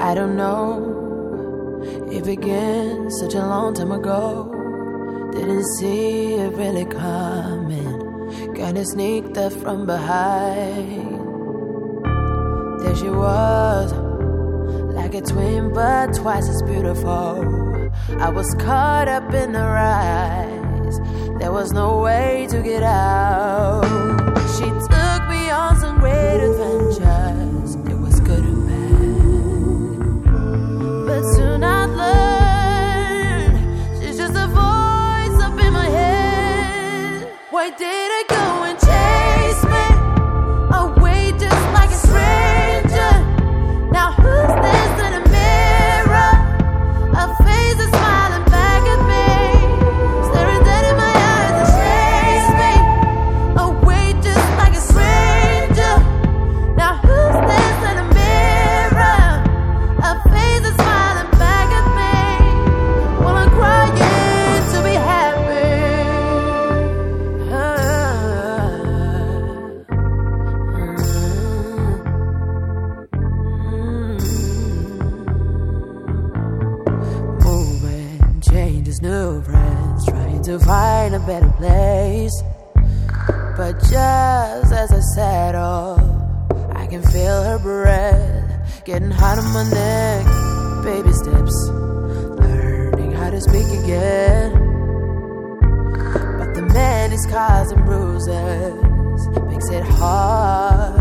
I don't know. It began such a long time ago. Didn't see it really coming. Kinda sneaked up from behind. There she was, like a twin, but twice as beautiful. I was caught up in her eyes. There was no way to get out. Did I new friends, trying to find a better place. But just as I settle, I can feel her breath getting hot on my neck. Baby steps, learning how to speak again. But the many scars and bruises makes it hard.